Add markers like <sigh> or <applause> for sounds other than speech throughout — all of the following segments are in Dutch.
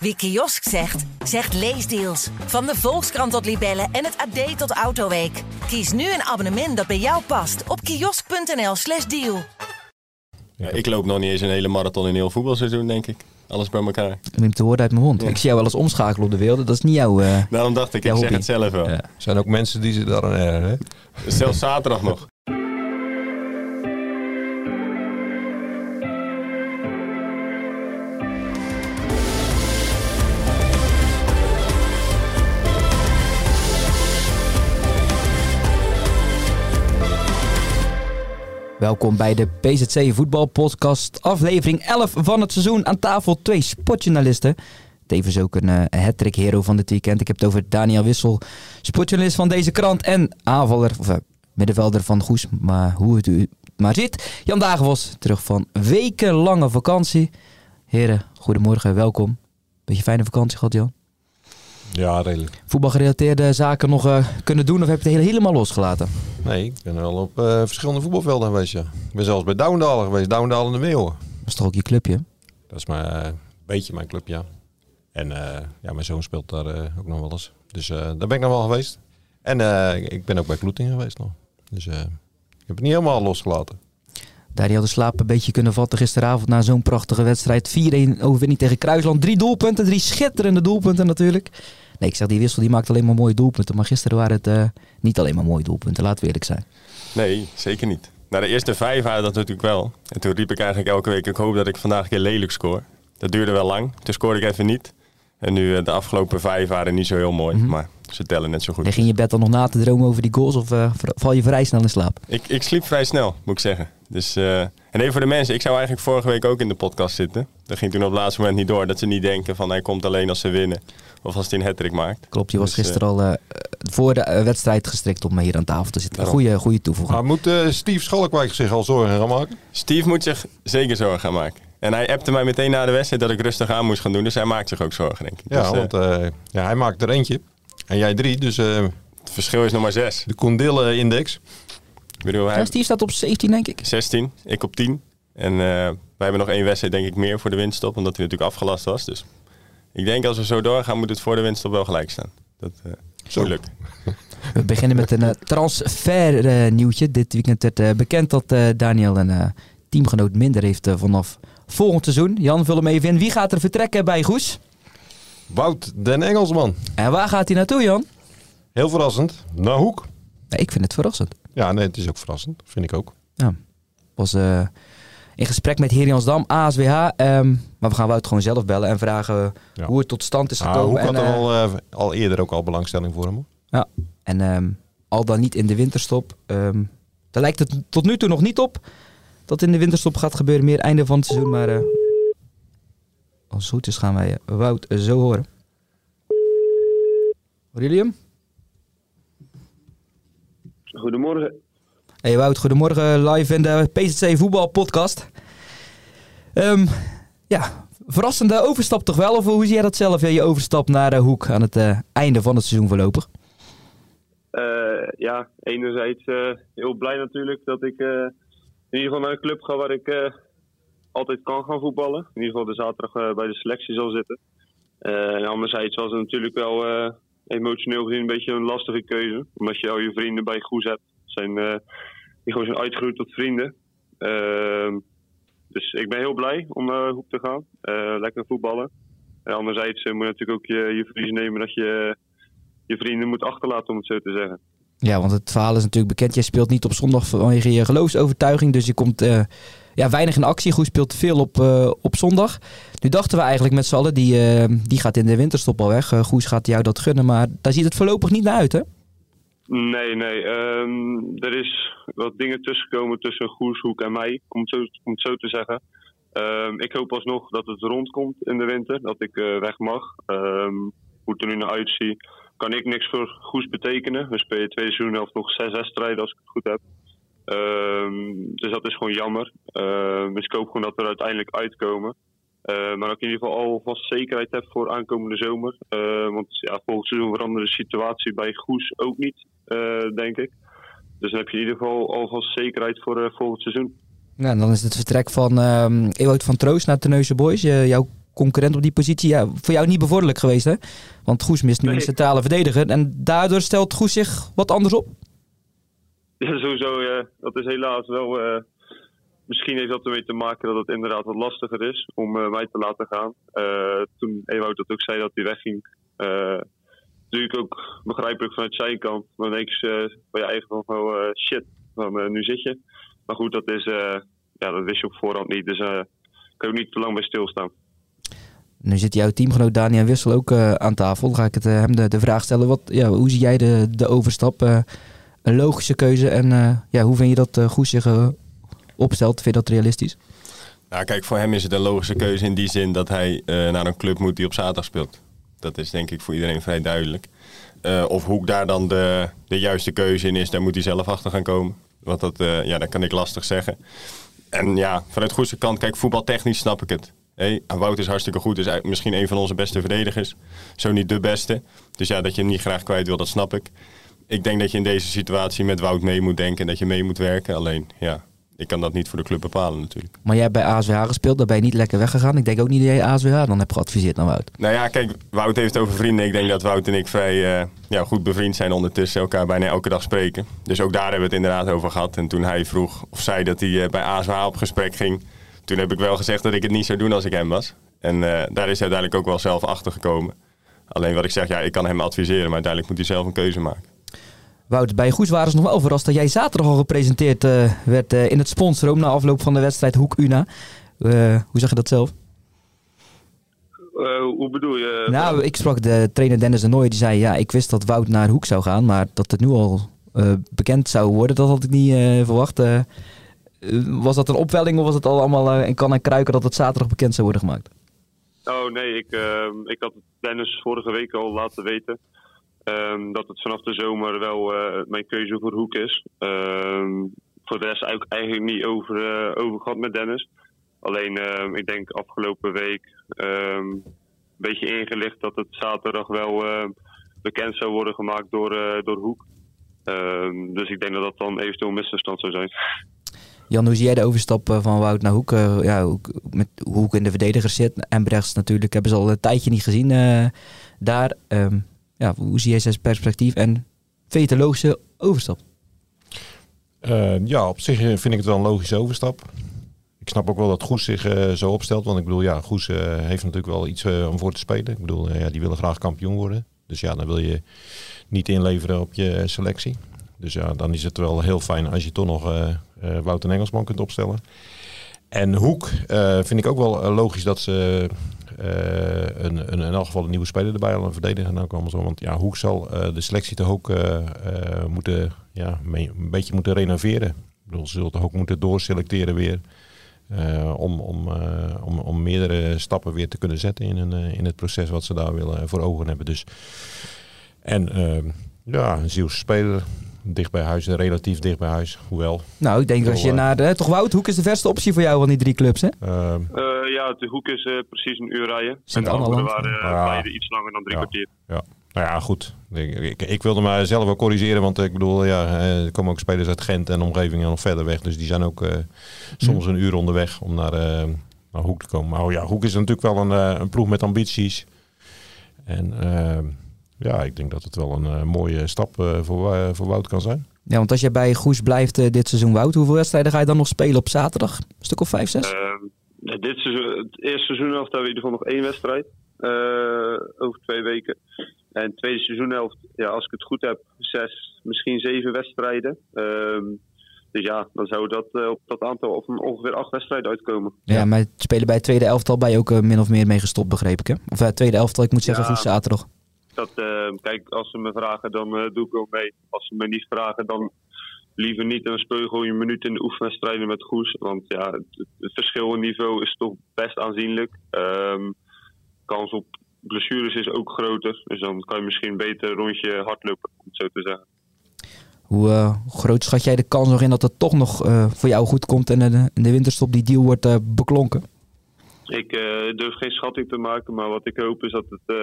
Wie kiosk zegt, zegt leesdeals. Van de Volkskrant tot Libellen en het AD tot Autoweek. Kies nu een abonnement dat bij jou past op kiosk.nl/slash deal. Ja, ik loop nog niet eens een hele marathon in heel voetbalseizoen, denk ik. Alles bij elkaar. Ik neem het woord uit mijn mond. Ik zie jou wel eens omschakelen op de wereld. Dat is niet jouw... eh, Daarom dacht ik, Ja, ik zeg het zelf wel. Ja. Er zijn ook mensen die ze daar aan ergeren. hè? Zelfs zaterdag nog. Welkom bij de PZC Voetbalpodcast, aflevering 11 van het seizoen. Aan tafel twee sportjournalisten. Tevens ook een uh, hat hero van dit weekend. Ik heb het over Daniel Wissel, sportjournalist van deze krant. En aanvaller, of eh, middenvelder van Goes, maar hoe het u maar zit. Jan Dagenbos, terug van wekenlange vakantie. Heren, goedemorgen, welkom. Beetje fijne vakantie gehad, Jan. Ja, redelijk. Voetbalgerelateerde zaken nog eh, kunnen doen of heb je het helemaal losgelaten? Nee, ik ben wel op eh, verschillende voetbalvelden geweest, ja. Ik ben zelfs bij Douwendalen geweest, Douwendalen in de Meeuwen. Dat is toch ook je clubje? Dat is maar eh, een beetje mijn club, ja. En eh, ja, mijn zoon speelt daar eh, ook nog wel eens. Dus eh, daar ben ik nog wel geweest. En eh, ik ben ook bij Kloeting geweest nog. Dus eh, ik heb het niet helemaal losgelaten. Daar had de slaap een beetje kunnen vatten gisteravond na zo'n prachtige wedstrijd. 4-1 overwinning tegen Kruisland. Drie doelpunten, drie schitterende doelpunten natuurlijk. Nee, ik zeg die wissel die maakt alleen maar mooie doelpunten. Maar gisteren waren het eh, niet alleen maar mooie doelpunten, laten we eerlijk zijn. Nee, zeker niet. Na de eerste vijf waren dat natuurlijk wel. En toen riep ik eigenlijk elke week, ik hoop dat ik vandaag een keer lelijk score. Dat duurde wel lang. Toen scoorde ik even niet. En nu eh, de afgelopen vijf waren niet zo heel mooi. Mhm. Maar ze tellen net zo goed. Lig je in je bed dan nog na te dromen over die goals of eh, val je vrij snel in slaap? Ik, ik sliep vrij snel, moet ik zeggen. Dus, eh, en even voor de mensen, ik zou eigenlijk vorige week ook in de podcast zitten. Dat ging toen op het laatste moment niet door. Dat ze niet denken van hij komt alleen als ze winnen. Of als hij een hat maakt. Klopt, je was Dus, gisteren al eh, voor de wedstrijd gestrikt om hier aan tafel te zitten. Goede, goede toevoeging. Maar moet Steve Schalkwijk zich al zorgen gaan maken? Steve moet zich zeker zorgen gaan maken. En hij appte mij meteen na de wedstrijd dat ik rustig aan moest gaan doen. Dus hij maakt zich ook zorgen, denk ik. Ja, Dus, eh, want eh, ja, hij maakt er eentje. En jij drie, dus eh, het verschil is nog maar zes. de Condille-index. Ik bedoel, hij Ja, Steve staat op 17 denk ik. 16, ik op 10. En eh, wij hebben nog één wedstrijd, denk ik, meer voor de winststop. Omdat hij natuurlijk afgelast was. Dus ik denk als we zo doorgaan, moet het voor de winststop wel gelijk staan. Dat eh Zo. moeilijk. <laughs> We beginnen met een eh, transfer eh, nieuwtje. Dit weekend werd eh, bekend dat eh, Daniel een eh, teamgenoot minder heeft eh, vanaf volgend seizoen. Jan, vul hem even in. Wie gaat er vertrekken bij Goes? Wout den Engelsman. En waar gaat hij naartoe, Jan? Heel verrassend. Naar Hoek. Nee, ik vind het verrassend. Ja, nee, het is ook verrassend. Vind ik ook. was eh, in gesprek met Heriansdam, ASWH. ehm, maar we gaan Wout gewoon zelf bellen en vragen Ja. hoe het tot stand is Ah, gekomen. Hoek had en, er eh, al, eh, al eerder ook al belangstelling voor hem. hoor. en ehm, al dan niet in de winterstop. ehm daar lijkt het tot nu toe nog niet op dat in de winterstop gaat gebeuren. Meer einde van het seizoen. Maar eh, als het goed is gaan wij eh, Wout eh, zo horen. Hem? Goedemorgen. Hey Wout, goedemorgen. Live in de PZC voetbalpodcast. Ehm ja, verrassende overstap toch wel? Of hoe zie jij dat zelf, je overstap naar de Hoek aan het einde van het seizoen voorlopig? Eh, ja, enerzijds heel blij natuurlijk dat ik in ieder geval naar een club ga waar ik eh, altijd kan gaan voetballen. In ieder geval de zaterdag eh, bij de selectie zal zitten. Eh, en anderzijds was het natuurlijk wel emotioneel gezien een beetje een lastige keuze. Omdat je al je vrienden bij Goes hebt. Zijn, die gewoon zijn uitgegroeid tot vrienden. Ehm, dus ik ben heel blij om naar Hoek te gaan. Lekker voetballen. En anderzijds moet je natuurlijk ook je, je verlies nemen dat je je vrienden moet achterlaten, om het zo te zeggen. Ja, want het verhaal is natuurlijk bekend. Jij speelt niet op zondag vanwege je geloofsovertuiging. Dus je komt eh, ja, weinig in actie. Goed speelt veel op, eh, op zondag. Nu dachten we eigenlijk met z'n allen, die, eh, die gaat in de winterstop al weg. Goes gaat jou dat gunnen, maar daar ziet het voorlopig niet naar uit, hè? Nee, nee. ehm, er is wat dingen tussengekomen tussen Goershoek en mij, om het zo, om zo te zeggen. Ehm, ik hoop alsnog dat het rondkomt in de winter, dat ik weg mag. Ehm, hoe het er nu naar uitziet, kan ik niks voor Goes betekenen. We spelen twee seizoenen of nog zes wedstrijden als ik het goed heb. Ehm, dus dat is gewoon jammer. Ehm, dus ik hoop gewoon dat we er uiteindelijk uitkomen. Eh, maar dat ik in ieder geval alvast zekerheid heb voor aankomende zomer. Want ja, volgend seizoen verandert de situatie bij Goes ook niet, eh, denk ik. Dus dan heb je in ieder geval alvast zekerheid voor eh, volgend seizoen. Nou, dan is het vertrek van ehm Ewout van Troost naar Terneuzen Boys. Jouw concurrent op die positie. Ja, voor jou niet bevorderlijk geweest, hè? Want Goes mist nu Nee. een centrale verdediger. En daardoor stelt Goes zich wat anders op. <laughs> Ja, sowieso. eh, dat is helaas wel. eh, misschien heeft dat ermee te maken dat het inderdaad wat lastiger is om eh, mij te laten gaan. Eh, toen Ewout dat ook zei dat hij wegging. natuurlijk ook begrijpelijk vanuit zijn kant. Maar eh, van je eigen van eh, shit, van, eh, nu zit je. Maar goed, dat, is, ja, dat wist je op voorhand niet. Dus eh kan je ook niet te lang bij stilstaan. Nu zit jouw teamgenoot Daniel Wissel ook eh, aan tafel. Dan ga ik het, eh, hem de, de vraag stellen. Wat, ja, hoe zie jij de, de overstap? Eh, een logische keuze. En ja, hoe vind je dat Goes zich opstelt? Vind je dat realistisch? Nou, kijk, voor hem is het een logische keuze in die zin dat hij naar een club moet die op zaterdag speelt. Dat is denk ik voor iedereen vrij duidelijk. Of Hoek daar dan de, de juiste keuze in is, daar moet hij zelf achter gaan komen. Want dat, ja, dat kan ik lastig zeggen. En ja, vanuit goedste kant, kijk, voetbaltechnisch snap ik het. Hey, Wout is hartstikke goed, is misschien een van onze beste verdedigers. Zo niet de beste. Dus ja, dat je hem niet graag kwijt wil, dat snap ik. Ik denk dat je in deze situatie met Wout mee moet denken en dat je mee moet werken. Alleen, ja, ik kan dat niet voor de club bepalen natuurlijk. Maar jij hebt bij ASWH gespeeld. Daar ben je niet lekker weggegaan. Ik denk ook niet dat jij ASWH dan hebt geadviseerd naar Wout. Nou ja, kijk, Wout heeft het over vrienden. Ik denk dat Wout en ik vrij eh, ja, goed bevriend zijn ondertussen. Elkaar bijna elke dag spreken. Dus ook daar hebben we het inderdaad over gehad. En toen hij vroeg of zei dat hij eh, bij ASWH op gesprek ging... toen heb ik wel gezegd dat ik het niet zou doen als ik hem was. En eh, daar is hij uiteindelijk ook wel zelf achter gekomen. Alleen wat ik zeg, ja, ik kan hem adviseren... maar uiteindelijk moet hij zelf een keuze maken. Wout, bij Goes waren ze nog wel verrast dat jij zaterdag al gepresenteerd uh, werd uh, in het sponsorum na afloop van de wedstrijd Hoek Una. Uh, hoe zag je dat zelf? Uh, hoe bedoel je? Nou, ik sprak de trainer Dennis de Nooy. Die zei, ja, ik wist dat Wout naar Hoek zou gaan. Maar dat het nu al uh, bekend zou worden, dat had ik niet uh, verwacht. Was dat een opwelling of was het al allemaal in kan en kruiken dat het zaterdag bekend zou worden gemaakt? Oh nee, ik, ehm, ik had Dennis vorige week al laten weten. Um, dat het vanaf de zomer wel uh, mijn keuze voor Hoek is. Um, voor de rest eigenlijk, niet over, uh, over gehad met Dennis. Alleen, ik denk afgelopen week een beetje ingelicht dat het zaterdag wel bekend zou worden gemaakt door, door Hoek. dus ik denk dat dat dan eventueel een misverstand zou zijn. Jan, hoe zie jij de overstap eh, van Wout naar Hoek? Uh, ja, Hoek, met Hoek in de verdediger zit. En Brechts natuurlijk hebben ze al een tijdje niet gezien uh, daar. Um, ja, hoe zie jij zijn perspectief en logische overstap? Ja, op zich vind ik het wel een logische overstap. Ik snap ook wel dat Goes zich zo opstelt. Want ik bedoel, ja, Goes heeft natuurlijk wel iets om voor te spelen. Ik bedoel, ja, die willen graag kampioen worden. Dus ja, dan wil je niet inleveren op je selectie. Dus ja, dan is het wel heel fijn als je toch nog uh, uh, Wout en Engelsman kunt opstellen. En Hoek uh, vind ik ook wel logisch dat ze een, een, in elk geval een nieuwe speler erbij hadden, een verdediger nou komen zo. Want ja, Hoek zal de selectie toch ook moeten, ja, een beetje moeten renoveren. Ik bedoel, ze zullen toch ook moeten doorselecteren weer. om, om, om, om meerdere stappen weer te kunnen zetten in, een, in het proces wat ze daar willen voor ogen hebben. Dus, en ja, een Zielse speler, dicht bij huis, relatief dicht bij huis. Hoewel. Nou, ik denk als je naar de, toch Wout, Hoek is de verste optie voor jou van die drie clubs, hè? Uh, uh, ja, de Hoek is uh, precies een uur rijden. Sint en de andere waren ja. beide iets langer dan drie ja. kwartier. Ja. Nou ja, goed. Ik, ik, ik wilde mij zelf wel corrigeren, want ik bedoel, ja, er komen ook spelers uit Gent en omgeving en nog verder weg. Dus die zijn ook soms een uur onderweg om naar, naar Hoek te komen. Maar oh ja, Hoek is natuurlijk wel een, een ploeg met ambities. En ja, ik denk dat het wel een uh, mooie stap uh, voor, uh, voor Wout kan zijn. Ja, want als je bij Goes blijft dit seizoen, Wout, hoeveel wedstrijden ga je dan nog spelen op zaterdag? Een stuk of vijf, zes? Ehm, dit seizoen, het eerste seizoenhelft hebben we in ieder geval nog één wedstrijd. over twee weken. En het tweede seizoenhelft, ja, als ik het goed heb, zes, misschien zeven wedstrijden. Ehm, dus ja, dan zou dat op dat aantal of ongeveer acht wedstrijden uitkomen. Ja, maar spelen bij het tweede elftal ben je ook min of meer mee gestopt, begreep ik hè? Of het tweede elftal, ik moet zeggen, ja, zaterdag. Dat, uh, kijk, als ze me vragen, dan uh, doe ik wel mee. Als ze me niet vragen, dan liever niet. En dan speel je gewoon je minuut in de oefenwedstrijden met Goes. Want ja, het, verschil in niveau is toch best aanzienlijk. Um, kans op blessures is ook groter. Dus dan kan je misschien beter een rondje hardlopen, om het zo te zeggen. Hoe uh, groot schat jij de kans nog in dat het toch nog voor jou goed komt en in de winterstop die deal wordt beklonken? Ik durf geen schatting te maken, maar wat ik hoop is dat het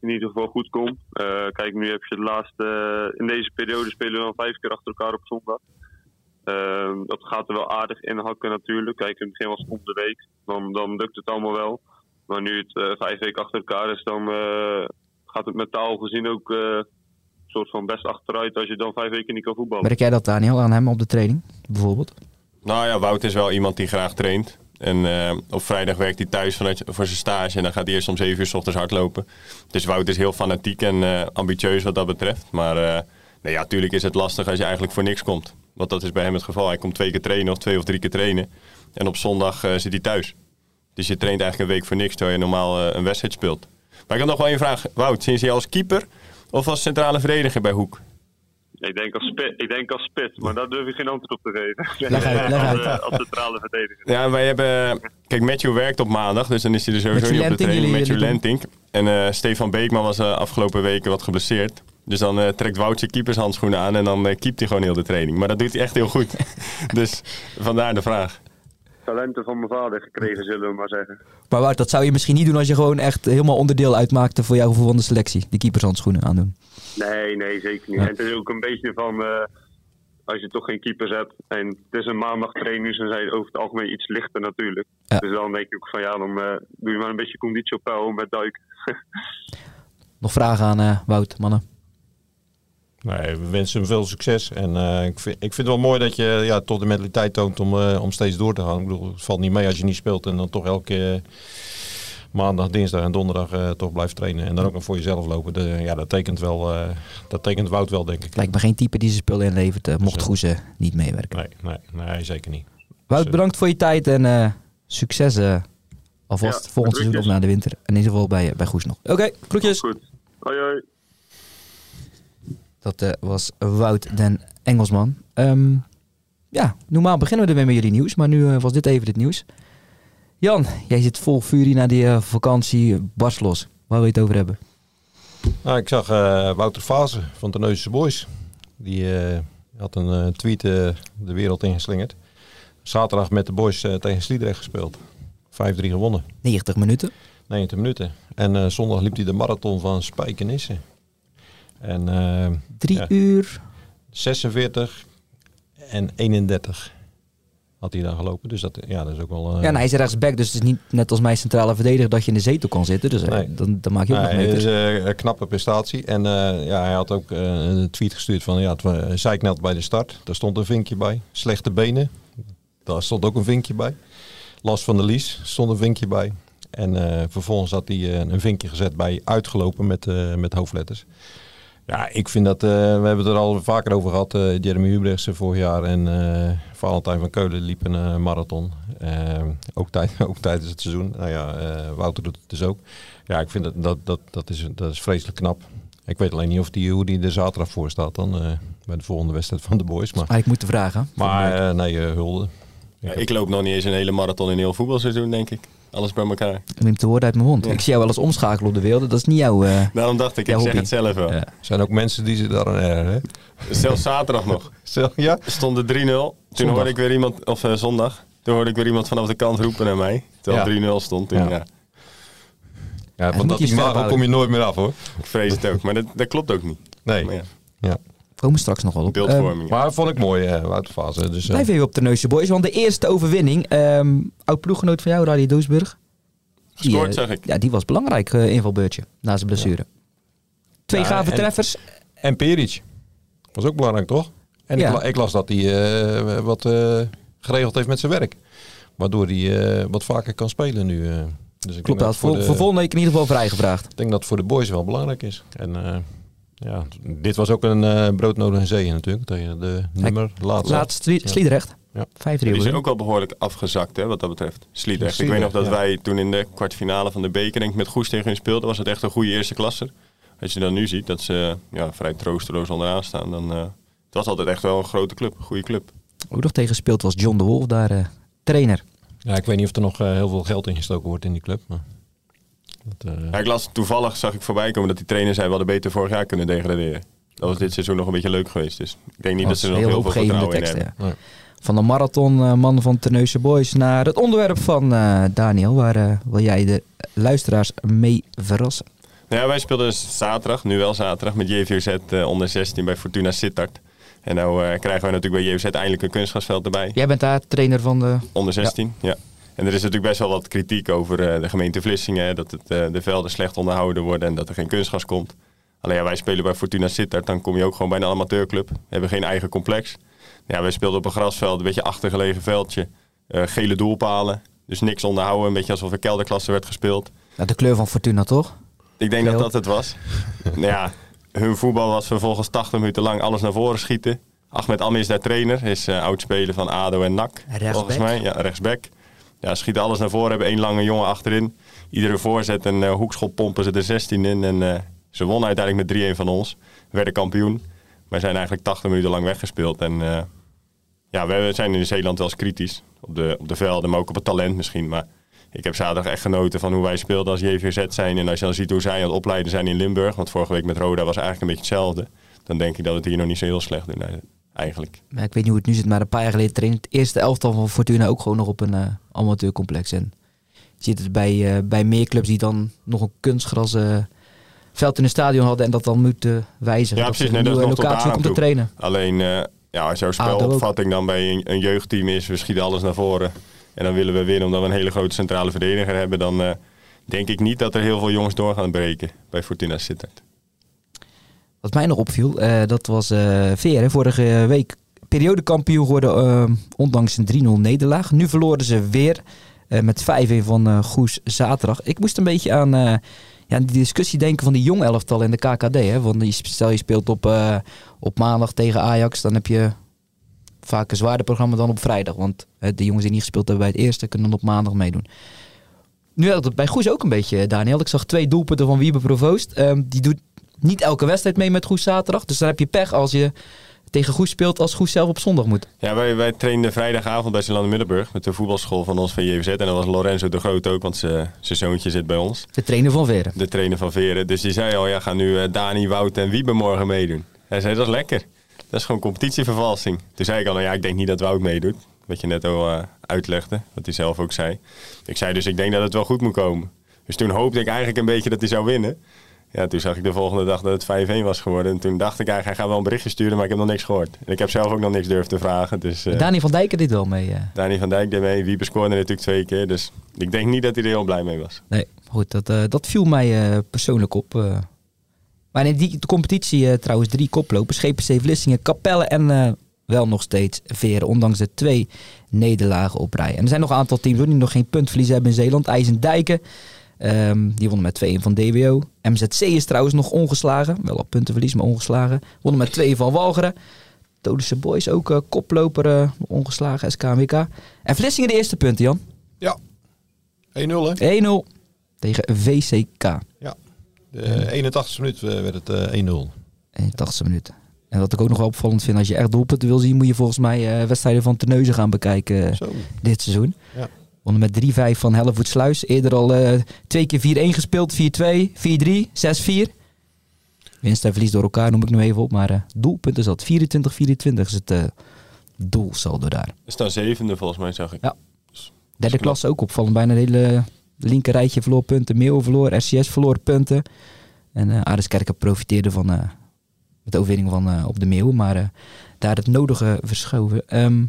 in ieder geval goed komt. Uh, kijk, nu heb je de laatste. Uh, in deze periode spelen we dan vijf keer achter elkaar op zondag. Uh, dat gaat er wel aardig in hakken natuurlijk. Kijk, in het begin was het om de week. Dan, dan lukt het allemaal wel. Maar nu het eh, vijf weken achter elkaar is, dan eh, gaat het mentaal gezien ook eh, soort van best achteruit als je dan vijf weken niet kan voetballen. Merk jij dat, Daniel, aan hem op de training, bijvoorbeeld? Nou ja, Wout is wel iemand die graag traint. En eh, op vrijdag werkt hij thuis vanuit, voor zijn stage. En dan gaat hij eerst om 7 uur s ochtends hardlopen. Dus Wout is heel fanatiek en eh, ambitieus wat dat betreft. Maar uh, nee, ja, natuurlijk is het lastig als je eigenlijk voor niks komt. Want dat is bij hem het geval. Hij komt twee keer trainen of twee of drie keer trainen. En op zondag zit hij thuis. Dus je traint eigenlijk een week voor niks terwijl je normaal een wedstrijd speelt. Maar ik had nog wel één vraag. Wout, sinds je als keeper of als centrale verdediger bij Hoek? Ik denk als spit, ik denk als spit maar daar durf ik geen antwoord op te geven. Leg uit, leg uit. <laughs> Als, als centrale verdediger. Ja, wij hebben... Kijk, Matthew werkt op maandag, dus dan is hij er sowieso niet op de training. Matthew Lentink. En uh, Stefan Beekman was uh, afgelopen weken wat geblesseerd. Dus dan uh, trekt Wout zijn keepershandschoenen aan en dan uh, keept hij gewoon heel de training. Maar dat doet hij echt heel goed. <laughs> dus vandaar de vraag. Talenten van mijn vader gekregen, zullen we maar zeggen. Maar Wout, dat zou je misschien niet doen als je gewoon echt helemaal onderdeel uitmaakte voor jouw de selectie. Die keepershandschoenen aandoen. Nee, nee, zeker niet. Ja. En het is ook een beetje van, uh, als je toch geen keepers hebt en het is een maandag training, dan zijn over het algemeen iets lichter natuurlijk. Ja. Dus dan denk ik ook van ja, dan uh, doe je maar een beetje conditie op peil met duik. <laughs> Nog vragen aan uh, Wout, mannen? Nee, we wensen hem veel succes. En uh, ik, vind, ik vind het wel mooi dat je ja, toch de mentaliteit toont om, uh, om steeds door te gaan. Ik bedoel, het valt niet mee als je niet speelt en dan toch elke uh, maandag, dinsdag en donderdag toch blijft trainen. En dan ook nog voor jezelf lopen. De, ja, dat tekent, wel, dat tekent Wout wel, denk ik. Lijkt me geen type die zijn spullen inlevert, mocht Goeze niet meewerken. Nee, nee, nee, zeker niet. Wout, dus, bedankt voor je tijd en succes alvast ja, volgend seizoen of na de winter. En in ieder geval bij, bij Goes nog. Oké, okay, groetjes. Goed. Hoi, hoi. Dat uh, was Wout den Engelsman. Um, ja, normaal beginnen we ermee met jullie nieuws, maar nu uh, was dit even het nieuws. Jan, jij zit vol furie naar die uh, vakantie Barslos. Waar wil je het over hebben? Nou, ik zag Wouter Fase van de Boys. Die had een tweet de wereld ingeslingerd. Zaterdag met de Boys tegen Sliedrecht gespeeld. 5-3 gewonnen. 90 minuten? 90 minuten. En zondag liep hij de marathon van Spijkenisse. En, uh, Drie ja, uur? 46 en 31 had hij dan gelopen. Dus dat, ja, dat is ook wel... Uh... Ja, en hij is rechtsback, dus het is niet net als mijn centrale verdediger dat je in de zetel kan zitten. Dus nee. dan, dan maak je ook nog meters. Het is een knappe prestatie. En ja, hij had ook een tweet gestuurd van... Ja, het zeiknelt bij de start. Daar stond een vinkje bij. Slechte benen. Daar stond ook een vinkje bij. Last van de lies stond een vinkje bij. En uh, vervolgens had hij een vinkje gezet bij uitgelopen met, met hoofdletters. Ja, ik vind dat, uh, we hebben het er al vaker over gehad. Uh, Jeremy Hubrechtse vorig jaar en uh, Valentijn van Keulen liep een marathon. ook, tijd, <laughs> ook tijdens het seizoen. Nou ja, Wouter doet het dus ook. Ja, ik vind dat, dat, dat, dat, is, dat is vreselijk knap. Ik weet alleen niet of die, hoe die er zaterdag voor staat dan. bij de volgende wedstrijd van de boys. Maar, ik moet de vragen. Maar nee, hulde. Ja, ik loop nog niet eens een hele marathon in heel voetbalseizoen, denk ik. Alles bij elkaar. Ik neem te woorden uit mijn mond. Ja. Ik zie jou wel eens omschakelen op de wereld. Dat is niet jouw. Uh, Daarom dacht ik, ik zeg het zelf wel. Ja. Er zijn ook mensen die ze daar aan ergeren. Zelfs zaterdag nog. <laughs> Zelf, ja? Stond er 3-0. Toen zondag. hoorde ik weer iemand, of uh, zondag. Toen hoorde ik weer iemand vanaf de kant roepen naar mij. Terwijl ja. 3-0 stond. Toen, ja. ja. Ja, van dat imago kom je nooit meer af hoor. Ik vrees het ook, maar dat, dat klopt ook niet. Nee. Ja. Komen straks nog wel op. Beeldvorming. Um, maar vond ik mooi, uh, Wouterfase. Dus, uh, Blijf even op de Neusje Boys, want de eerste overwinning. Um, oud ploeggenoot van jou, Radio Doosburg. Gescoord, uh, zeg ik. Ja, die was belangrijk, uh, invalbeurtje, na zijn blessure. Ja. Twee ja, gave en, treffers. En Peric. Was ook belangrijk, toch? En ja. ik, ik, las dat hij uh, wat geregeld heeft met zijn werk. Waardoor hij wat vaker kan spelen nu. dus ik Klopt, dat voor, de, voor volgende week in ieder geval vrijgevraagd. Ik denk dat het voor de boys wel belangrijk is. En ja, dit was ook een broodnodige zee natuurlijk. Tegen de nummer laatste. Laatst Sliedrecht. Ja. Vijf Die is ook al behoorlijk afgezakt hè, wat dat betreft. Sliedrecht. Ik weet nog dat ja. wij toen in de kwartfinale van de beker denk ik, met Goes tegen hun speelden. Was het echt een goede eerste klasser. Als je dan nu ziet dat ze ja, vrij troosteloos onderaan staan. Dan, uh, het was altijd echt wel een grote club. Een goede club. Ook nog tegen gespeeld was John de Wolf daar uh, trainer. Ja, ik weet niet of er nog uh, heel veel geld in gestoken wordt in die club. Maar... Dat, ja, ik las toevallig, zag ik voorbij komen dat die trainer zei... we hadden beter vorig jaar kunnen degraderen. Dat was dit seizoen nog een beetje leuk geweest. Dus ik denk niet dat, dat ze er nog heel veel vertrouwen tekst, in hebben. Ja. Van de marathonman uh, van Terneuze Boys naar het onderwerp van uh, Daniel. Waar uh, wil jij de luisteraars mee verrassen? Ja, wij speelden zaterdag, nu wel zaterdag, met JVZ onder 16 bij Fortuna Sittard. En nou krijgen we natuurlijk bij JVZ eindelijk een kunstgrasveld erbij. Jij bent daar trainer van de... Onder 16, ja. ja. En er is natuurlijk best wel wat kritiek over eh, de gemeente Vlissingen. Dat het, eh, de velden slecht onderhouden worden en dat er geen kunstgas komt. Alleen ja, wij spelen bij Fortuna Sittard. Dan kom je ook gewoon bij een amateurclub. We hebben geen eigen complex. Ja, wij speelden op een grasveld, een beetje achtergelegen veldje. Eh, gele doelpalen. Dus niks onderhouden. Een beetje alsof er kelderklasse werd gespeeld. Nou, de kleur van Fortuna, toch? Ik denk dat dat het was. <laughs> nou ja, hun voetbal was vervolgens 80 minuten lang alles naar voren schieten. Ahmed Am is daar trainer, is eh oud-speler van ADO en NAC. Rechtsback. Volgens mij, ja, rechtsback. Ja, schieten alles naar voren, hebben één lange jongen achterin. Iedere voorzet en eh, hoekschop pompen ze er 16 in. En eh, ze wonnen uiteindelijk met 3-1 van ons. Werden kampioen. Maar zijn eigenlijk 80 minuten lang weggespeeld. En eh, ja, we zijn in Zeeland wel eens kritisch. Op de, op de velden, maar ook op het talent misschien. Maar ik heb zaterdag echt genoten van hoe wij speelden als JVZ zijn. En als je dan ziet hoe zij aan het opleiden zijn in Limburg. Want vorige week met Roda was eigenlijk een beetje hetzelfde. Dan denk ik dat we het hier nog niet zo heel slecht eh, eigenlijk. Maar ik weet niet hoe het nu zit, maar een paar jaar geleden trainde het eerste elftal van Fortuna ook gewoon nog op een eh, amateurcomplex. En je ziet het bij, eh, bij meer clubs die dan nog een kunstgras eh, veld in een stadion hadden en dat dan moeten wijzigen. Ja, precies. een Nee, dat is nog locatie om te trainen. Alleen, ja, als jouw Ah, spelopvatting dan bij een, een jeugdteam is, we schieten alles naar voren. En dan willen we winnen omdat we een hele grote centrale verdediger hebben. Dan denk ik niet dat er heel veel jongens door gaan breken bij Fortuna Sittard. Wat mij nog opviel, eh, dat was eh Veer, vorige week periodekampioen geworden, eh, ondanks een 3-0 nederlaag. Nu verloren ze weer eh, met 5-1 van Goes zaterdag. Ik moest een beetje aan, ja, die discussie denken van die jong elftal in de KKD. Hè? Want stel je speelt op, op maandag tegen Ajax, dan heb je vaak een zwaarder programma dan op vrijdag. Want de jongens die niet gespeeld hebben bij het eerste kunnen dan op maandag meedoen. Nu had het bij Goes ook een beetje, Daniel. Ik zag twee doelpunten van Wiebe Provoost. Ehm, die doet niet elke wedstrijd mee met Goes zaterdag. Dus dan heb je pech als je tegen Goes speelt als Goes zelf op zondag moet. Ja, wij, wij trainden vrijdagavond bij Zeeland Middelburg met de voetbalschool van ons van JVZ. En dat was Lorenzo de Groot ook, want zijn zijn zoontje zit bij ons. De trainer van Veren. De trainer van Veren. Dus die zei al, ja, gaan nu eh, Dani, Wout en Wiebe morgen meedoen. Hij zei, dat is lekker. Dat is gewoon competitievervalsing. Toen zei ik al, nou ja, ik denk niet dat Wout meedoet. Wat je net al eh, uitlegde, wat hij zelf ook zei. Ik zei dus, ik denk dat het wel goed moet komen. Dus toen hoopte ik eigenlijk een beetje dat hij zou winnen. Ja, toen zag ik de volgende dag dat het 5-1 was geworden. En toen dacht ik eigenlijk, hij gaat wel een berichtje sturen, maar ik heb nog niks gehoord. En ik heb zelf ook nog niks durven te vragen. Dus eh Dani van Dijken dit wel mee. eh. Dani van Dijk deed mee, Wiebe scoorde natuurlijk twee keer. Dus ik denk niet dat hij er heel blij mee was. Nee, goed, dat, eh, dat viel mij persoonlijk op. Maar in die competitie trouwens drie koplopers. GPC Vlissingen, Capelle en wel nog steeds Veren. Ondanks de twee nederlagen op rij. En er zijn nog een aantal teams hoor, die nog geen puntverlies hebben in Zeeland. IJsendijken, ehm, die wonnen met 2 van DWO. MZC is trouwens nog ongeslagen. Wel op puntenverlies, maar ongeslagen. Wonnen met 2 van Walcheren. Todische Boys ook eh, koploper, eh, ongeslagen, SKWK. En Vlissingen de eerste punten, Jan. Ja. 1-0 hè? 1-0 tegen VCK. De 81 minuut eh, werd het eh, 1-0. In de 80 minuten. En wat ik ook nog wel opvallend vind, als je echt doelpunten wil zien, moet je volgens mij wedstrijden van Terneuzen gaan bekijken Zo. dit seizoen. Ja. Wonnen met 3-5 van Hellevoet Sluis. Eerder al eh, twee keer 4-1 gespeeld, 4-2, 4-3, 6-4. Winst en verlies door elkaar noem ik nu even op. Maar doelpunten zat 24-24 is het eh doelsaldo daar. Er staan zevende volgens mij, zag ik. Ja. Derde klasse ook opvallend. Bijna het hele linker rijtje verloor punten. Meeuwen verloor, RCS verloor punten. En eh Aardeskerken profiteerde van eh, de overwinning van, op de Meeuwen. Maar daar het nodige verschoven. Ehm,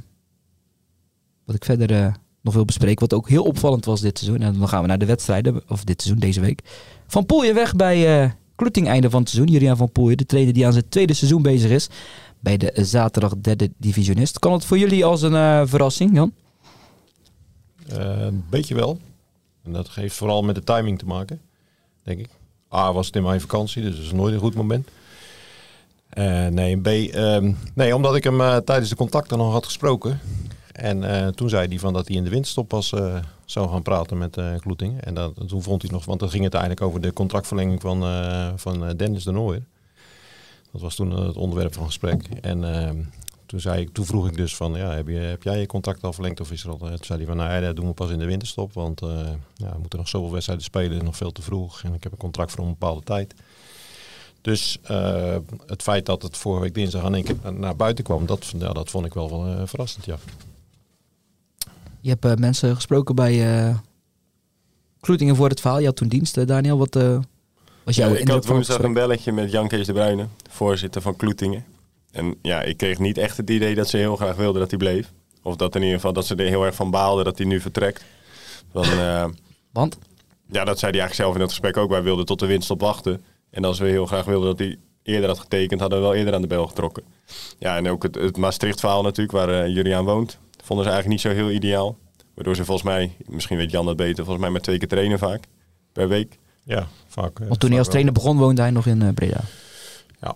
wat ik verder nog wil bespreken. Wat ook heel opvallend was dit seizoen. En dan gaan we naar de wedstrijden. Of dit seizoen, deze week. Van Poelje weg bij Kloeting einde van het seizoen. Julian van Poelje, de trainer die aan zijn tweede seizoen bezig is. Bij de zaterdag derde divisionist. Kan het voor jullie als een eh, verrassing, Jan? Eh, een beetje wel. En dat heeft vooral met de timing te maken, denk ik. A was het in mijn vakantie, dus dat is nooit een goed moment. Nee, B, ehm, nee, omdat ik hem tijdens de contacten nog had gesproken. En eh, toen zei hij van dat hij in de winterstop pas eh, zou gaan praten met Kloeting. En dat, toen vond hij nog, want dan ging het eigenlijk over de contractverlenging van, van Dennis de Nooijer. Dat was toen het onderwerp van gesprek. En ehm, toen, zei ik, toen vroeg ik dus van, ja, heb, je, heb jij je contract al verlengd of is er al? Toen zei hij van, nou ja, dat doen we pas in de winterstop, want ja, we moeten nog zoveel wedstrijden spelen, nog veel te vroeg. En ik heb een contract voor een bepaalde tijd. Dus het feit dat het vorige week dinsdag aan één keer naar buiten kwam, dat, dat vond ik wel eh, verrassend, ja. Je hebt eh, mensen gesproken bij eh Kloetingen voor het verhaal. Je had toen dienst, eh, Daniel. Wat was jouw Ja, ik had woensdag een belletje met Jan Kees de Bruyne, voorzitter van Kloetingen. En ja, ik kreeg niet echt het idee dat ze heel graag wilden dat hij bleef. Of dat in ieder geval dat ze er heel erg van baalden dat hij nu vertrekt. Want? ja, dat zei hij eigenlijk zelf in het gesprek ook. Wij wilden tot de winst op wachten. En als we heel graag wilden dat hij eerder had getekend, hadden we wel eerder aan de bel getrokken. Ja, en ook het, het Maastricht-verhaal natuurlijk, waar uh, woont, vonden ze eigenlijk niet zo heel ideaal. Waardoor ze volgens mij, misschien weet Jan dat beter, volgens mij maar twee keer trainen vaak per week. Ja, vaak. eh, Want toen hij als trainer begon, woonde hij nog in eh, Breda. Ja.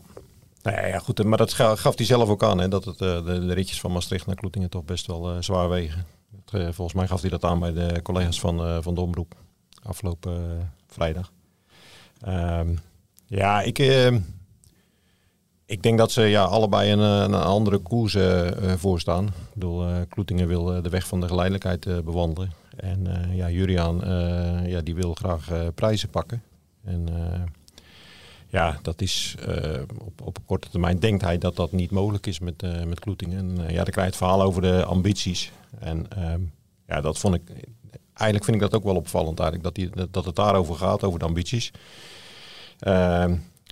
Nee, ja, goed. Maar dat ga- gaf hij zelf ook aan, hè, dat het, eh, de, de ritjes van Maastricht naar Kloetingen toch best wel eh, zwaar wegen. Dat, eh, volgens mij gaf hij dat aan bij de collega's van, eh, van de Omroep afgelopen eh, vrijdag. Ehm, ja, ik, eh, ik denk dat ze ja, allebei een, eh, een andere koers eh, eh, voorstaan. Ik bedoel, Kloetingen wil de weg van de geleidelijkheid eh, bewandelen. En ja, Juriaan ja, die wil graag prijzen pakken. En ja, dat is op, op korte termijn denkt hij dat dat niet mogelijk is met, met Kloetingen. En ja, dan krijg je het verhaal over de ambities. En ehm, ja, dat vond ik. Eigenlijk vind ik dat ook wel opvallend eigenlijk, dat, die, dat- het daarover gaat, over de ambities.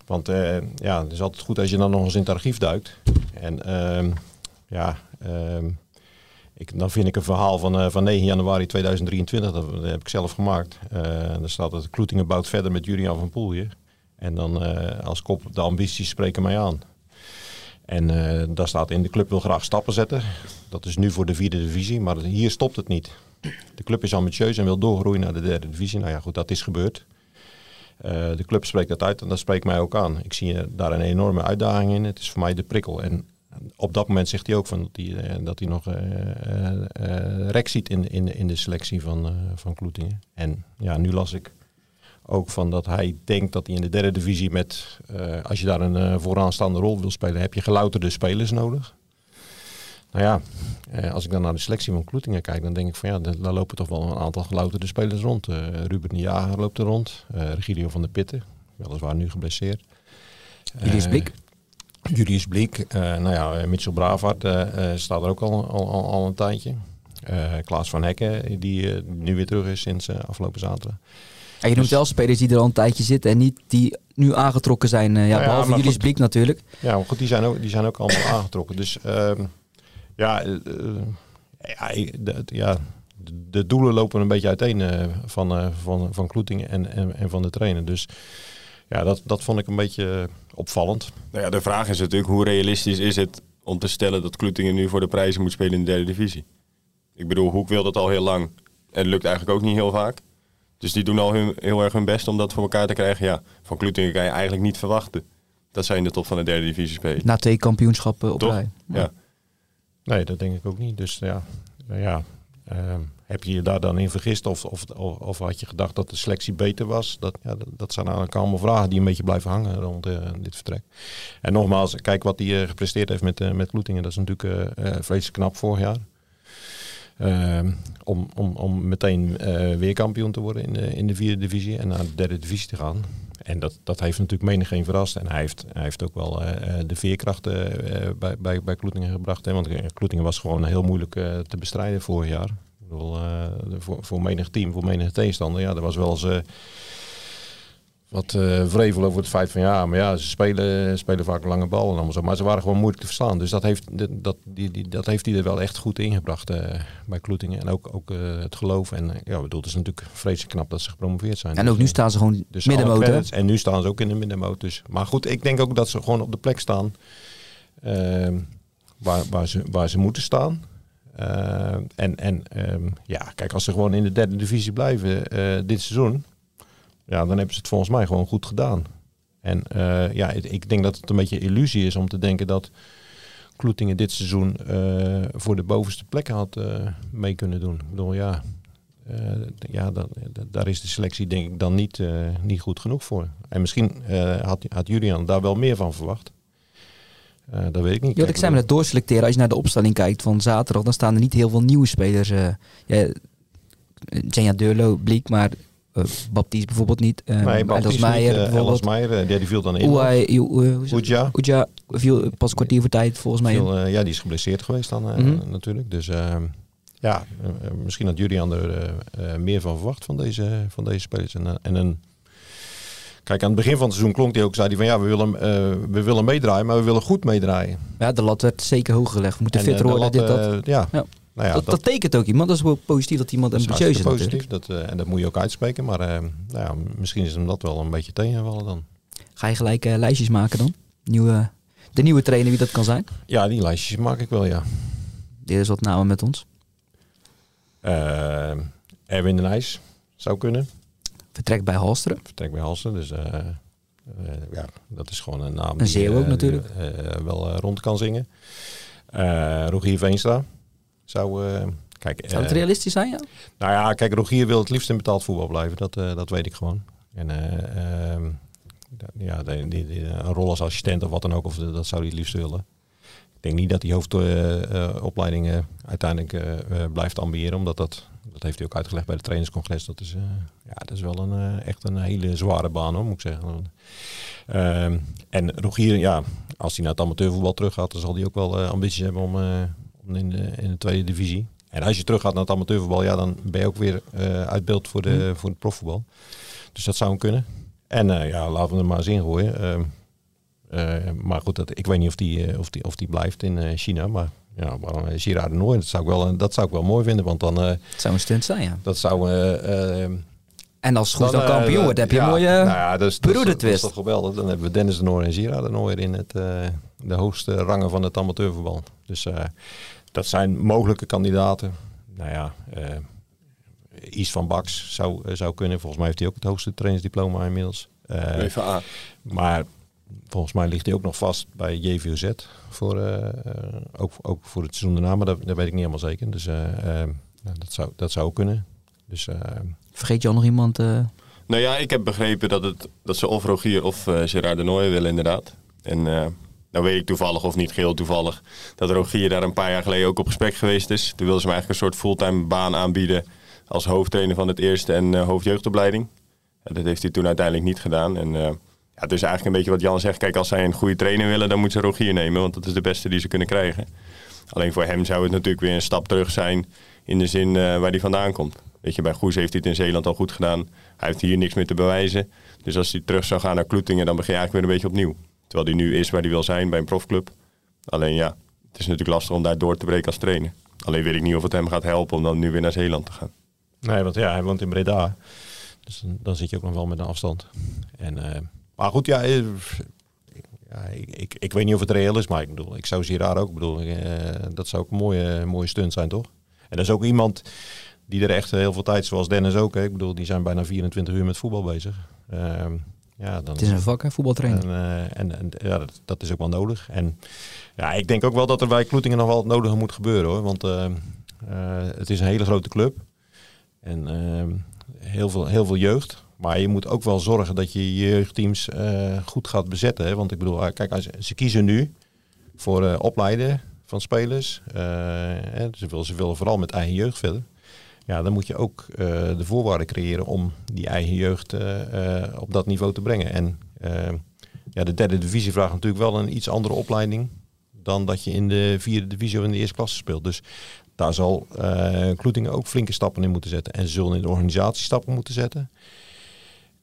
Want eh, ja, het is altijd goed als je dan nog eens in het archief duikt. En ehm, ja, ehm, ik, dan vind ik een verhaal van, eh, van 9 januari 2023, dat, heb ik zelf gemaakt. Eh daar staat het Kloetingen bouwt verder met Julian van Poelje. En dan als kop de ambities spreken mij aan. En daar staat in de club wil graag stappen zetten. Dat is nu voor de vierde divisie, maar hier stopt het niet. De club is ambitieus en wil doorgroeien naar de derde divisie. Nou ja, goed, dat is gebeurd. Eh, de club spreekt dat uit en dat spreekt mij ook aan. Ik zie eh, daar een enorme uitdaging in. Het is voor mij de prikkel. En op dat moment zegt hij ook van dat hij, eh, dat hij nog eh eh, eh, rek ziet in, in, in de selectie van, eh, van Kloetingen. En ja, nu las ik ook van dat hij denkt dat hij in de derde divisie met, eh, als je daar een eh, vooraanstaande rol wil spelen, heb je gelouterde spelers nodig. Nou ja, eh, als ik dan naar de selectie van Kloetingen kijk, dan denk ik van ja, da- daar lopen toch wel een aantal gelouterde spelers rond. Eh, Ruben de Jager loopt er rond, eh Regidio van der Pitten, weliswaar nu geblesseerd. Julius Blik. Julius Blik, nou ja, Mitchell eh, staat er ook al, al, al, een tijdje. Klaas van Hekken, die nu weer terug is sinds afgelopen zaterdag. En je noemt Dus- wel spelers die er al een tijdje zitten en niet die nu aangetrokken zijn. ja, Nou ja, behalve Julius goed. Blik natuurlijk. Ja, maar goed, die zijn ook, die zijn ook allemaal <coughs> aangetrokken. Dus ehm, ja, eh, eh, ja, ja, de- de doelen lopen een beetje uiteen eh, van, eh, van, van Kloetingen en, en, en van de trainer. Dus ja, dat, dat vond ik een beetje opvallend. Nou ja, de vraag is natuurlijk hoe realistisch is het om te stellen dat Kloetingen nu voor de prijzen moet spelen in de derde divisie. Ik bedoel, Hoek wil dat al heel lang en het lukt eigenlijk ook niet heel vaak. Dus die doen al hun, heel erg hun best om dat voor elkaar te krijgen. Ja, van Kloetingen kan je eigenlijk niet verwachten dat zij in de top van de derde divisie spelen. Na twee kampioenschappen op rij. Ja. Nee, dat denk ik ook niet. Dus ja, nou ja ehm, heb je je daar dan in vergist of, of, of, had je gedacht dat de selectie beter was? Dat, ja, dat, zijn eigenlijk allemaal vragen die een beetje blijven hangen rond eh, dit vertrek. En nogmaals, kijk wat hij eh, gepresteerd heeft met, eh met Kloetingen. Dat is natuurlijk eh eh, vreselijk knap vorig jaar. Ehm, om, om, om meteen eh, weer kampioen te worden in in de vierde divisie en naar de derde divisie te gaan. En dat, dat heeft natuurlijk menigeen verrast. En hij heeft, hij heeft ook wel eh, eh, de veerkracht eh, bij, bij, bij Kloetingen gebracht. Hè? Want Kloetingen was gewoon heel moeilijk te bestrijden vorig jaar. Ik bedoel, voor, voor menig team, voor menig tegenstander. Ja, er was wel eens wat eh, vrevel over het feit van ja, maar ja, ze spelen, spelen vaak lange bal en allemaal zo. Maar ze waren gewoon moeilijk te verstaan. Dus dat heeft, dat, die, die, dat heeft hij er wel echt goed ingebracht eh, bij Kloetingen. En ook, ook eh, het geloof. En ja, bedoel, het is natuurlijk vreselijk knap dat ze gepromoveerd zijn. En ook Dus, nu staan ze gewoon dus middenmoot. En nu staan ze ook in de middenmoot. Dus. Maar goed, ik denk ook dat ze gewoon op de plek staan ehm, waar, waar, ze, waar ze moeten staan. Ehm, en en ehm, ja, kijk, als ze gewoon in de derde divisie blijven dit seizoen, ja, dan hebben ze het volgens mij gewoon goed gedaan. En eh, ja, ik- denk dat het een beetje illusie is om te denken dat Kloetingen dit seizoen eh, voor de bovenste plekken had eh, mee kunnen doen. Ik bedoel, ja, ja, dan, da- daar is de selectie denk ik dan niet, niet goed genoeg voor. En misschien had, had Julian daar wel meer van verwacht. Dat weet ik niet. Ja, ik zei met het doorselecteren. Als je naar de opstelling kijkt van zaterdag, dan staan er niet heel veel nieuwe spelers. ja, Jenja Deurlo, Bliek, maar eh Baptiste bijvoorbeeld niet. Uh, Nee, Baptiste Meijer niet, eh, bijvoorbeeld. Meijer, eh, ja, die viel dan in. Oei? Oedja. Oedja viel pas een kwartier voor tijd volgens mij. Viel, eh, ja, die is geblesseerd geweest dan eh, Mhm. natuurlijk. Dus eh, ja, eh, eh, misschien had Julian er eh, eh, meer van verwacht van deze, van deze spelers. En, eh, en een, kijk, aan het begin van het seizoen klonk hij ook, zei hij van ja, we willen, eh, we willen meedraaien, maar we willen goed meedraaien. Ja, de lat werd zeker hoog gelegd. We moeten En, eh, de worden, dit, dat. eh, ja. Ja. Nou ja, dat, dat, tekent ook iemand. Dat is wel positief dat iemand dat is ambitieus is natuurlijk. positief. Dat, eh, en dat moet je ook uitspreken. Maar eh, nou ja, misschien is hem dat wel een beetje tegenvallen dan. Ga je gelijk eh, lijstjes maken dan? Nieuwe, de nieuwe trainer, wie dat kan zijn? Ja, die lijstjes maak ik wel, ja. Dit is wat namen met ons. Erwin de Nijs zou kunnen. Vertrekt bij Halsteren. Vertrek bij Halsen. Dus ja, dat is gewoon een naam Een die Zeeuw ook natuurlijk. wel rond kan zingen. Rogier Veenstra zou... eh, kijk, Zou het eh, realistisch zijn, ja? Nou ja, kijk, Rogier wil het liefst in betaald voetbal blijven. Dat, eh, dat weet ik gewoon. En eh, ehm, ja, die, die, die- een rol als assistent of wat dan ook, of dat zou hij het liefst willen. Ik denk niet dat hij hoofdopleidingen uiteindelijk blijft ambiëren, omdat dat, dat heeft hij ook uitgelegd bij de trainerscongres. Dat is, ja, dat is wel een, echt een hele zware baan, hoor, moet ik zeggen. Ehm, en Rogier, ja, als hij naar het amateurvoetbal terug gaat, dan zal hij ook wel ambities hebben om in, de, in de tweede divisie. En als je terug gaat naar het amateurvoetbal, ja, dan ben je ook weer eh, uit beeld voor, de, voor het profvoetbal. Dus dat zou hem kunnen. En eh, ja, laten we hem maar eens ingooien. Ehm, eh, maar goed, dat, ik weet niet of die, of die, of die blijft in China. Maar ja, waarom uh, Girard de Nooy, dat zou, ik wel, dat zou ik wel mooi vinden. Want dan, Het zou een stunt zijn, ja. dat zou... eh, eh, En als het goed dan, eh, kampioen wordt, heb je ja, een mooie nou ja, dus, broedertwist. Dat is toch geweldig. Dan hebben we Dennis de Noor en Girard de Nooijer in het, de hoogste rangen van het amateurvoetbal. Dus eh, dat zijn mogelijke kandidaten. Nou ja, eh Is van Baks zou, eh, zou kunnen. Volgens mij heeft hij ook het hoogste trainersdiploma inmiddels. Eh, maar volgens mij ligt hij ook nog vast bij JVOZ. Voor, eh, eh, ook, ook voor het seizoen daarna, maar dat, dat weet ik niet helemaal zeker. Dus eh, eh, nou, dat, zou, dat zou ook kunnen. Dus eh, Vergeet je al nog iemand? eh, Nou ja, ik heb begrepen dat, het, dat ze of Rogier of eh Gerard de Nooijen willen inderdaad. En eh nou weet ik toevallig, of niet geheel toevallig, dat Rogier daar een paar jaar geleden ook op gesprek geweest is. Toen wilden ze hem eigenlijk een soort fulltime baan aanbieden als hoofdtrainer van het eerste en eh, hoofdjeugdopleiding. Ja, dat heeft hij toen uiteindelijk niet gedaan. En eh, ja, het is eigenlijk een beetje wat Jan zegt. Kijk, als zij een goede trainer willen, dan moeten ze Rogier nemen, want dat is de beste die ze kunnen krijgen. Alleen voor hem zou het natuurlijk weer een stap terug zijn in de zin eh, waar hij vandaan komt. Weet je, bij Goes heeft hij het in Zeeland al goed gedaan. Hij heeft hier niks meer te bewijzen. Dus als hij terug zou gaan naar Kloetingen, dan begin je eigenlijk weer een beetje opnieuw. Terwijl hij nu is waar hij wil zijn, bij een profclub. Alleen ja, het is natuurlijk lastig om daar door te breken als trainer. Alleen weet ik niet of het hem gaat helpen om dan nu weer naar Zeeland te gaan. Nee, want ja, hij woont in Breda. Dus dan, zit je ook nog wel met een afstand. En, eh, maar goed, ja, eh, ik, ik, weet niet of het reëel is, maar ik bedoel, ik zou Girard ook, ik bedoel, eh, dat zou ook een mooie, mooie stunt zijn, toch? En dat is ook iemand die er echt heel veel tijd, zoals Dennis ook, hè, ik bedoel, die zijn bijna 24 uur met voetbal bezig. Ehm, ja, dan, het is een vak, hè, voetbaltrainer. en, eh, en, en ja, dat, dat is ook wel nodig. En ja, ik denk ook wel dat er bij Kloetingen nog wel het nodige moet gebeuren hoor. Want eh, eh, het is een hele grote club. En heel, veel, heel veel jeugd. Maar je moet ook wel zorgen dat je je jeugdteams goed gaat bezetten. Hè? Want ik bedoel, kijk, als, ze kiezen nu voor opleiden van spelers. Hè, ze, willen, ze willen vooral met eigen jeugd verder. Ja, dan moet je ook eh, de voorwaarden creëren om die eigen jeugd eh, eh, op dat niveau te brengen. En ja, de derde divisie vraagt natuurlijk wel een iets andere opleiding dan dat je in de vierde divisie of in de eerste klasse speelt. Dus daar zal Kloetingen ook flinke stappen in moeten zetten. En ze zullen in de organisatie stappen moeten zetten.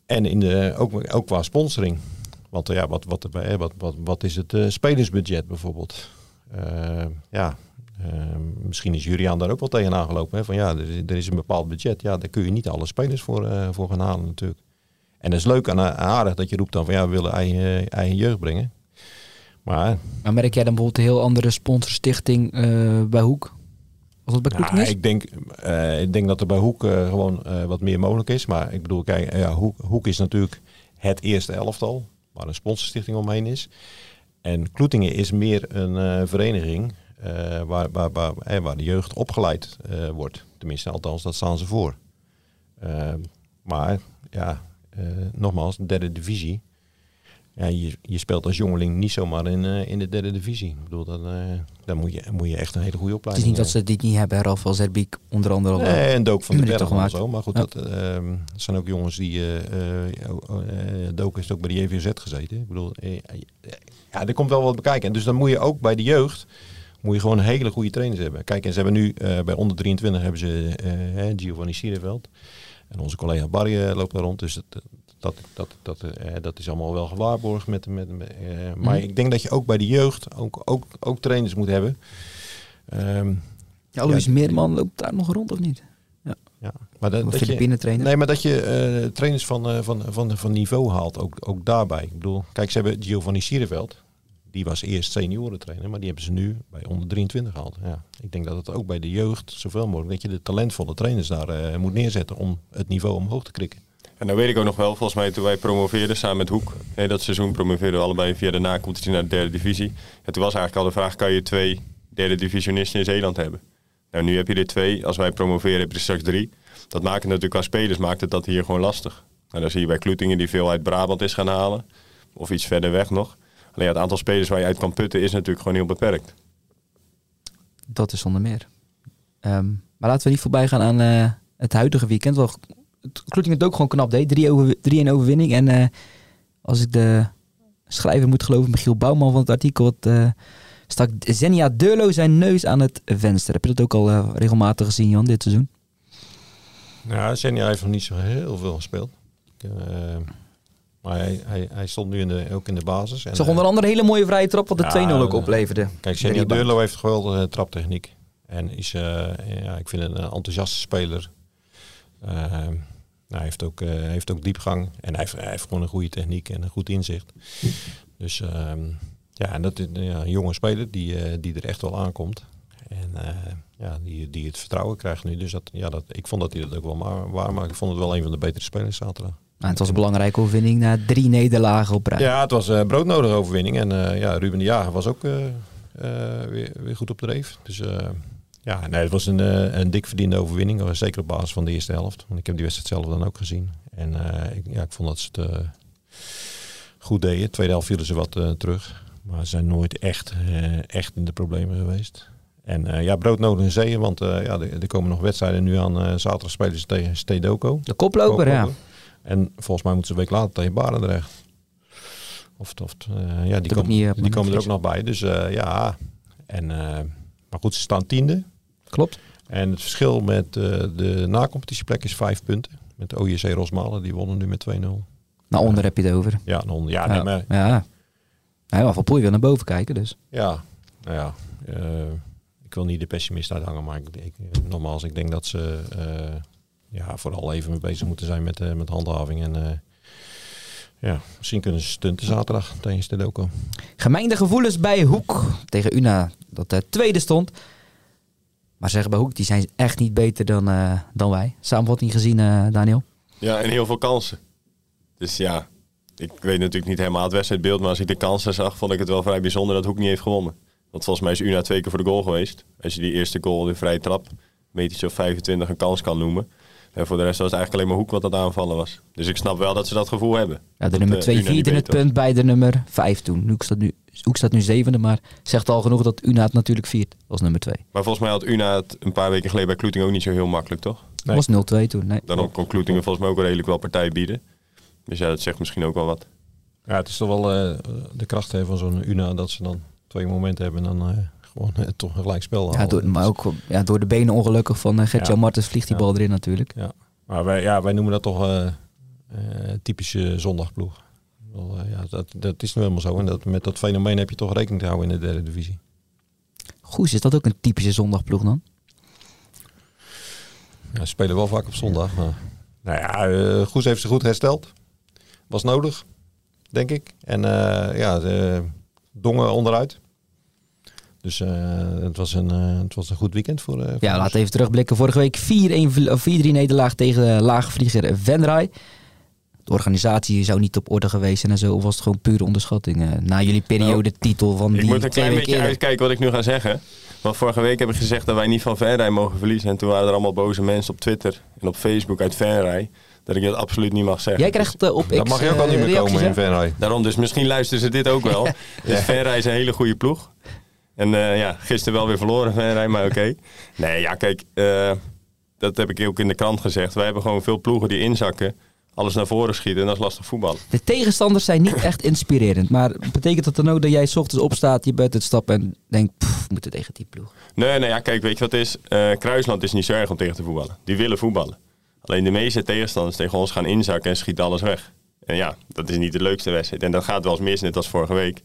En in de, ook, ook qua sponsoring. Want ja, wat, wat, wat, wat, wat is het spelersbudget bijvoorbeeld? Ja, misschien is Juriaan daar ook wel tegenaan gelopen. Hè? Van ja, er, is- er is een bepaald budget. Ja, daar kun je niet alle spelers voor, eh, voor gaan halen natuurlijk. En dat is leuk en aardig dat je roept dan van ja, we willen eigen, eigen jeugd brengen. Maar Maar merk jij dan bijvoorbeeld een heel andere sponsorstichting eh bij Hoek? Als het bij Kloeting Ja, is? ik, denk, eh, ik denk dat er bij Hoek eh, gewoon eh, wat meer mogelijk is. Maar ik bedoel, kijk, ja, Hoek, Hoek is natuurlijk het eerste elftal waar een sponsorstichting omheen is. En Kloetingen is meer een eh, vereniging eh, waar, waar, waar, eh, waar de jeugd opgeleid eh, wordt. Tenminste, althans, dat staan ze voor. Eh, maar ja, nogmaals, derde divisie. Ja, je, je speelt als jongeling niet zomaar in, in de derde divisie. Ik bedoel, dan, dan moet, je, moet je echt een hele goede Het opleiding is niet dat ze dit niet hebben, hè, Rafael Zerbiek onder andere. al. Nee, en Dook van de Berg en zo. Maar goed, Ja. dat, ehm, dat zijn ook jongens die... Dook heeft ook bij de JVZ gezeten. Ik bedoel, ja, er komt wel wat bekijken. En dus dan moet je ook bij de jeugd... moet je gewoon hele goede trainers hebben. Kijk, en ze hebben nu eh, bij onder 23 hebben ze eh, eh, Giovanni Siereveld. En onze collega Barry eh, loopt daar rond. Dus dat, dat, dat, dat, dat is allemaal wel gewaarborgd. Met, met, met, eh, maar Mhm. ik denk dat je ook bij de jeugd ook, ook, ook trainers moet hebben. Ehm, Ja, Louis Ja, Meerman loopt daar nog rond of niet? Ja, maar dat, dat je, Filipijnen trainer? nee, maar dat je eh, trainers van, eh, van, van, van niveau haalt, ook, ook daarbij. Ik bedoel, kijk, ze hebben Giovanni Sierenveld. Die was eerst seniorentrainer, maar die hebben ze nu bij onder 23 gehaald. Ja, ik denk dat het ook bij de jeugd zoveel mogelijk, dat je de talentvolle trainers daar eh, moet neerzetten om het niveau omhoog te krikken. En dan weet ik ook nog wel, volgens mij toen wij promoveerden samen met Hoek. hè, dat seizoen promoveerden we allebei via de nacompetitie naar de derde divisie. En toen was eigenlijk al de vraag, kan je twee derde divisionisten in Zeeland hebben? Nou, nu heb je er twee. Als wij promoveren heb je er straks drie. Dat maakt het natuurlijk qua spelers maakt het dat hier gewoon lastig. Nou, dan zie je bij Kloetingen die veel uit Brabant is gaan halen. Of iets verder weg nog. Alleen ja, het aantal spelers waar je uit kan putten is natuurlijk gewoon heel beperkt. Dat is zonder meer. Ehm, maar laten we niet voorbij gaan aan eh, het huidige weekend. Wel, het Kloetingen het ook gewoon knap deed. 3-1 over, 3-1 overwinning. En eh, als ik de schrijver moet geloven, Michiel Bouwman van het artikel, het, eh, stak Zenia Deurlo zijn neus aan het venster. Heb je dat ook al regelmatig gezien, Jan, dit seizoen? Ja, Senja heeft nog niet zo heel veel gespeeld. Ik, maar hij, hij, hij stond nu in de, ook in de basis. En, zag eh, onder andere een hele mooie vrije trap, wat de Ja, 2-0 ook eh, opleverde. Kijk, rebound. Deurlo heeft geweldige traptechniek. En is, eh, ja, ik vind een eh, enthousiaste speler. Eh, nou, hij heeft ook, eh, heeft ook diepgang. En hij heeft, hij heeft gewoon een goede techniek en een goed inzicht. Dus ehm, ja, en dat is ja, een jonge speler die, eh, die er echt wel aankomt. En eh, ja, die, die het vertrouwen krijgt nu. Dus dat, ja, dat, ik vond dat hij dat ook wel maar, waar maar Ik vond het wel een van de betere spelers zaterdag. Nou, het was een belangrijke overwinning na drie nederlagen op rij. Ja, het was een broodnodige overwinning. En eh, ja, Ruben de Jager was ook eh, eh, weer, weer goed op de reef. Dus eh, ja, nee, het was een, eh, een dik verdiende overwinning. eh, Zeker op basis van de eerste helft. Want ik heb die wedstrijd zelf dan ook gezien. En eh, ik, ja, ik vond dat ze het eh, goed deden. Tweede helft vielen ze wat eh, terug. Maar ze zijn nooit echt, eh, echt in de problemen geweest. En eh, ja, broodnodig in zeeën. Want eh, ja, er, er komen nog wedstrijden nu aan. eh, zaterdag spelen ze tegen Stedoco. De koploper, ja. En volgens mij moeten ze een week later tegen Barendrecht. Of, of eh, ja, die, kom- niet, eh, die komen er ook nog bij. Dus eh, ja, en, maar goed, ze staan tiende. Klopt. En het verschil met de nacompetitieplek is vijf punten. Met de OJC Rosmalen, die wonnen nu met 2-0. Naar onder heb je het over. Ja, dan, ja, Ja, nee, maar, ja. Hij mag van Poel wil naar boven kijken, dus. ja, nou ja ik wil niet de pessimist uithangen, maar ik, ik, nogmaals, ik denk dat ze ja, vooral even mee bezig moeten zijn met, eh, met handhaving. En eh, ja, misschien kunnen ze stunten zaterdag tegen Stedoco. Gemeende gevoelens bij Hoek tegen Una, dat de tweede stond. Maar zeggen bij Hoek, die zijn echt niet beter dan, eh, dan wij. Samenvatting gezien, eh, Daniel. Ja, en heel veel kansen. Dus ja, ik weet natuurlijk niet helemaal het wedstrijdbeeld, maar als ik de kansen zag, vond ik het wel vrij bijzonder dat Hoek niet heeft gewonnen. Want volgens mij is Una twee keer voor de goal geweest. Als je die eerste goal, de vrije trap, metertje of 25 een kans kan noemen. En voor de rest was het eigenlijk alleen maar Hoek wat dat aanvallen was. Dus ik snap wel dat ze dat gevoel hebben. Ja, de nummer eh, 2 Una niet vierde het punt bij de nummer 5 toen. Hoek staat nu, Hoek staat nu zevende, maar zegt al genoeg dat Una het natuurlijk viert als nummer 2. Maar volgens mij had Una het een paar weken geleden bij Kloeting ook niet zo heel makkelijk, toch? Nee. was 0-2 toen. Nee. Daarom kon Kloetingen volgens mij ook redelijk wel partij bieden. Dus ja, dat zegt misschien ook wel wat. Ja, het is toch wel eh, de kracht hè, van zo'n UNA dat ze dan twee momenten hebben en dan eh, gewoon eh, toch een gelijk spel Ja, door, maar ook ja, door de benen ongelukkig van uh, Gertjan Ja. Martens vliegt die bal erin natuurlijk. Ja. Maar wij, ja, wij noemen dat toch eh, typische zondagploeg. Wel, ja, dat, dat is nu helemaal zo. En dat, met dat fenomeen heb je toch rekening te houden in de derde divisie. Goes, is dat ook een typische zondagploeg dan? Ja, ze spelen wel vaak op zondag. Maar, nou ja, Goes heeft zich goed hersteld. Was nodig, denk ik. En ja, de Dongen onderuit. Dus eh, het, was een, eh, het was een goed weekend voor... eh, voor Ja, laten we even terugblikken. Vorige week 4-1 vl- of 4-3 nederlaag tegen de laagvlieger Venray. De organisatie zou niet op orde geweest zijn en zo. Of was het gewoon pure onderschatting? eh, na jullie periode titel van Ik die moet een twee klein beetje eerder. uitkijken wat ik nu ga zeggen. Want vorige week heb ik gezegd dat wij niet van Venray mogen verliezen. En toen waren er allemaal boze mensen op Twitter en op Facebook uit Venray. Dat ik dat absoluut niet mag zeggen. Jij krijgt eh, op X Dat mag je ook al niet meer komen in? Venray. Daarom, dus misschien luisteren ze dit ook wel. <laughs> Dus Venray is een hele goede ploeg. En eh, ja, gisteren wel weer verloren Venray, maar oké. Nee, ja, kijk, eh, dat heb ik ook in de krant gezegd. Wij hebben gewoon veel ploegen die inzakken, alles naar voren schieten en dat is lastig voetbal. De tegenstanders zijn niet echt inspirerend. Maar betekent dat dan ook dat jij 's ochtends opstaat, je bent het stappen en denkt, pff, we moeten tegen die ploeg. Nee, nee, ja, kijk, weet je wat het is? Eh, Kruisland is niet zo erg om tegen te voetballen. Die willen voetballen. Alleen de meeste tegenstanders tegen ons gaan inzakken en schieten alles weg. En ja, dat is niet de leukste wedstrijd. En dat gaat wel eens mis, net als vorige week.